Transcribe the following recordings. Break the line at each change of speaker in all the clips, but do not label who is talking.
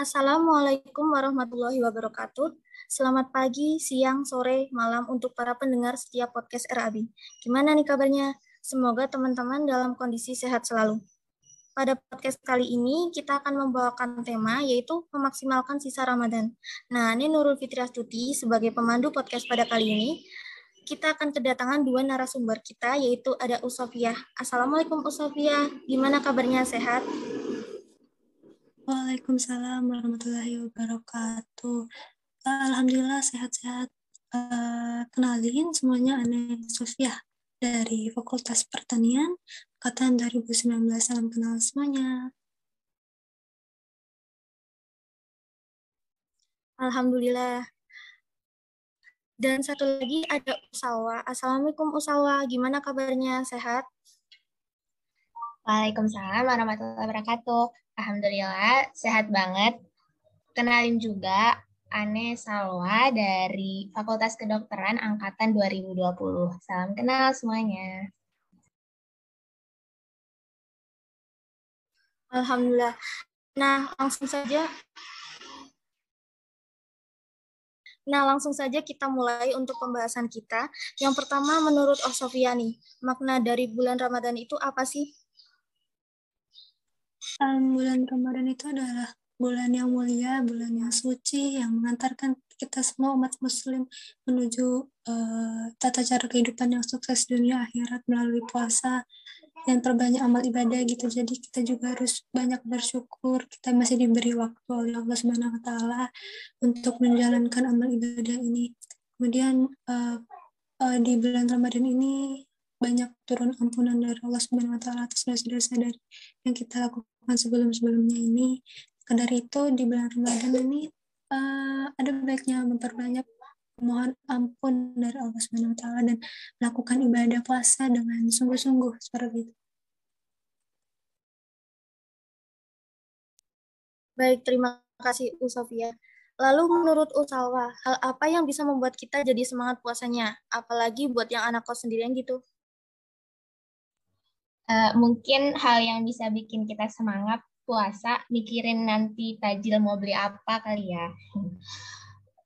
Assalamualaikum warahmatullahi wabarakatuh. Selamat pagi, siang, sore, malam untuk para pendengar setiap podcast RAB. Gimana nih kabarnya? Semoga teman-teman dalam kondisi sehat selalu. Pada podcast kali ini kita akan membawakan tema yaitu memaksimalkan sisa Ramadan. Nah, ini Nurul Fitri Astuti sebagai pemandu podcast pada kali ini. Kita akan kedatangan dua narasumber kita yaitu ada Usofia. Assalamualaikum Usofia, gimana kabarnya sehat?
Waalaikumsalam warahmatullahi wabarakatuh. Alhamdulillah sehat-sehat. Uh, kenalin semuanya Ane Sofia dari Fakultas Pertanian Angkatan 2019. Salam kenal semuanya.
Alhamdulillah. Dan satu lagi ada Usawa. Assalamualaikum Usawa, gimana kabarnya? Sehat?
Waalaikumsalam warahmatullahi wabarakatuh. Alhamdulillah, sehat banget. Kenalin juga Ane Salwa dari Fakultas Kedokteran Angkatan 2020. Salam kenal semuanya.
Alhamdulillah. Nah, langsung saja Nah, langsung saja kita mulai untuk pembahasan kita. Yang pertama, menurut Osofia nih, makna dari bulan Ramadan itu apa sih?
Um, bulan Ramadan itu adalah bulan yang mulia, bulan yang suci, yang mengantarkan kita semua umat muslim menuju uh, tata cara kehidupan yang sukses dunia akhirat melalui puasa dan perbanyak amal ibadah gitu. Jadi kita juga harus banyak bersyukur kita masih diberi waktu oleh Allah Subhanahu wa taala untuk menjalankan amal ibadah ini. Kemudian uh, uh, di bulan Ramadan ini banyak turun ampunan dari Allah Subhanahu wa taala atas dosa-dosa yang kita lakukan sebelum-sebelumnya ini. Dari itu di bulan Ramadan ini uh, ada baiknya memperbanyak mohon ampun dari Allah Subhanahu taala dan melakukan ibadah puasa dengan sungguh-sungguh seperti itu.
Baik, terima kasih U Sofia. Lalu menurut Usawa, hal apa yang bisa membuat kita jadi semangat puasanya? Apalagi buat yang anak kos sendirian gitu
uh, mungkin hal yang bisa bikin kita semangat puasa mikirin nanti tajil mau beli apa kali ya.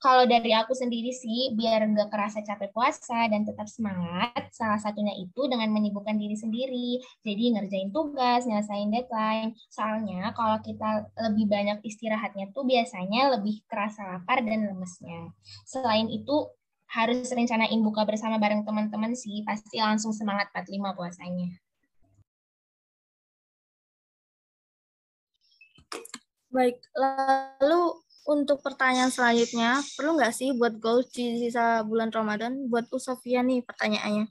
Kalau dari aku sendiri sih, biar nggak kerasa capek puasa dan tetap semangat, salah satunya itu dengan menyibukkan diri sendiri. Jadi ngerjain tugas, nyelesain deadline. Soalnya kalau kita lebih banyak istirahatnya tuh biasanya lebih kerasa lapar dan lemesnya. Selain itu, harus rencanain buka bersama bareng teman-teman sih, pasti langsung semangat 45 puasanya.
Baik, lalu untuk pertanyaan selanjutnya, perlu nggak sih buat goals di sisa bulan Ramadan? Buat Usofia nih pertanyaannya.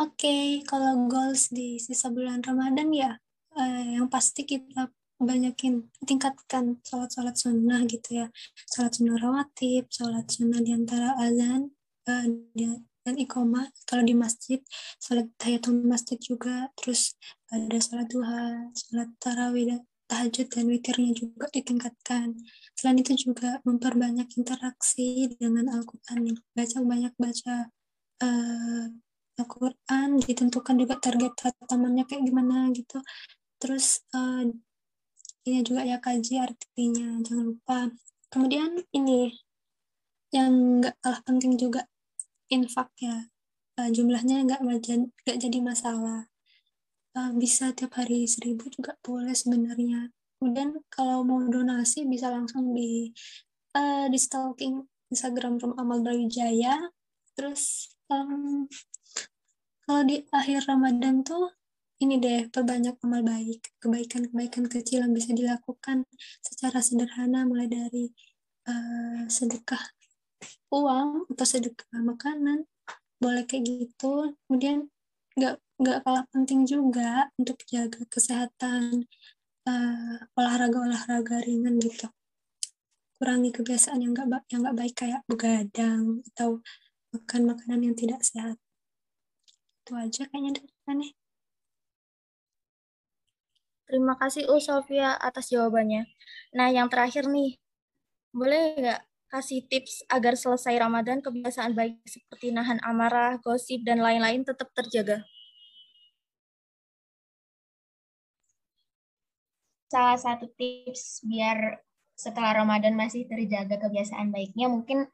Oke, okay, kalau goals di sisa bulan Ramadan ya, eh, yang pasti kita banyakin tingkatkan sholat-sholat sunnah gitu ya. Sholat sunnah rawatib, sholat sunnah di antara azan, eh, dan iqomah kalau di masjid sholat tahiyatul masjid juga terus ada sholat duha sholat tarawih tahajud dan witirnya juga ditingkatkan. Selain itu juga memperbanyak interaksi dengan Al-Quran baca banyak baca uh, Al-Quran ditentukan juga target hatamannya kayak gimana gitu. Terus uh, ini juga ya kaji artinya jangan lupa. Kemudian ini yang nggak kalah penting juga infak ya uh, jumlahnya nggak nggak jadi masalah. Uh, bisa tiap hari seribu juga boleh sebenarnya. Kemudian kalau mau donasi bisa langsung di uh, di stalking Instagram Rum Amal Brawijaya. Terus um, kalau di akhir Ramadan tuh ini deh perbanyak amal baik. Kebaikan-kebaikan kecil yang bisa dilakukan secara sederhana mulai dari uh, sedekah uang atau sedekah makanan. Boleh kayak gitu. Kemudian nggak nggak kalah penting juga untuk jaga kesehatan uh, olahraga olahraga ringan gitu. Kurangi kebiasaan yang nggak yang nggak baik kayak begadang atau makan makanan yang tidak sehat. Itu aja kayaknya dari
Terima kasih U Sofia atas jawabannya. Nah, yang terakhir nih, boleh nggak kasih tips agar selesai Ramadan kebiasaan baik seperti nahan amarah, gosip, dan lain-lain tetap terjaga?
salah satu tips biar setelah Ramadan masih terjaga kebiasaan baiknya mungkin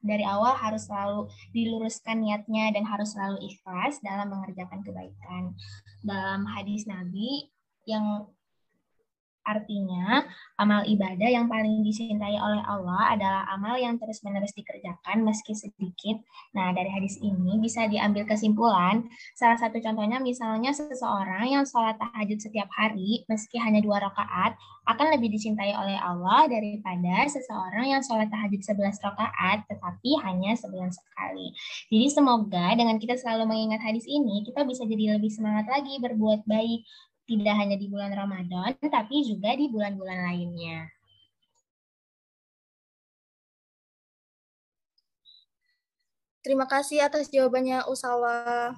dari awal harus selalu diluruskan niatnya dan harus selalu ikhlas dalam mengerjakan kebaikan. Dalam hadis Nabi yang Artinya, amal ibadah yang paling dicintai oleh Allah adalah amal yang terus-menerus dikerjakan meski sedikit. Nah, dari hadis ini bisa diambil kesimpulan, salah satu contohnya misalnya seseorang yang sholat tahajud setiap hari meski hanya dua rakaat akan lebih dicintai oleh Allah daripada seseorang yang sholat tahajud 11 rakaat tetapi hanya sebulan sekali. Jadi semoga dengan kita selalu mengingat hadis ini, kita bisa jadi lebih semangat lagi berbuat baik, tidak hanya di bulan Ramadan, tapi juga di bulan-bulan lainnya.
Terima kasih atas jawabannya Usawa.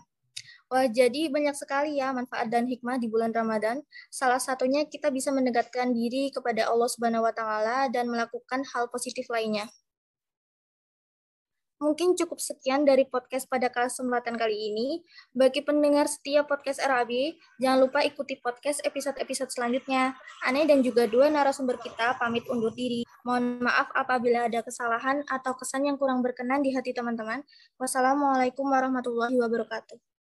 Wah, jadi banyak sekali ya manfaat dan hikmah di bulan Ramadan. Salah satunya kita bisa mendekatkan diri kepada Allah Subhanahu wa taala dan melakukan hal positif lainnya. Mungkin cukup sekian dari podcast pada kesempatan kali ini. Bagi pendengar setiap podcast RAB, jangan lupa ikuti podcast episode-episode selanjutnya. Aneh dan juga dua narasumber kita pamit undur diri. Mohon maaf apabila ada kesalahan atau kesan yang kurang berkenan di hati teman-teman. Wassalamualaikum warahmatullahi wabarakatuh.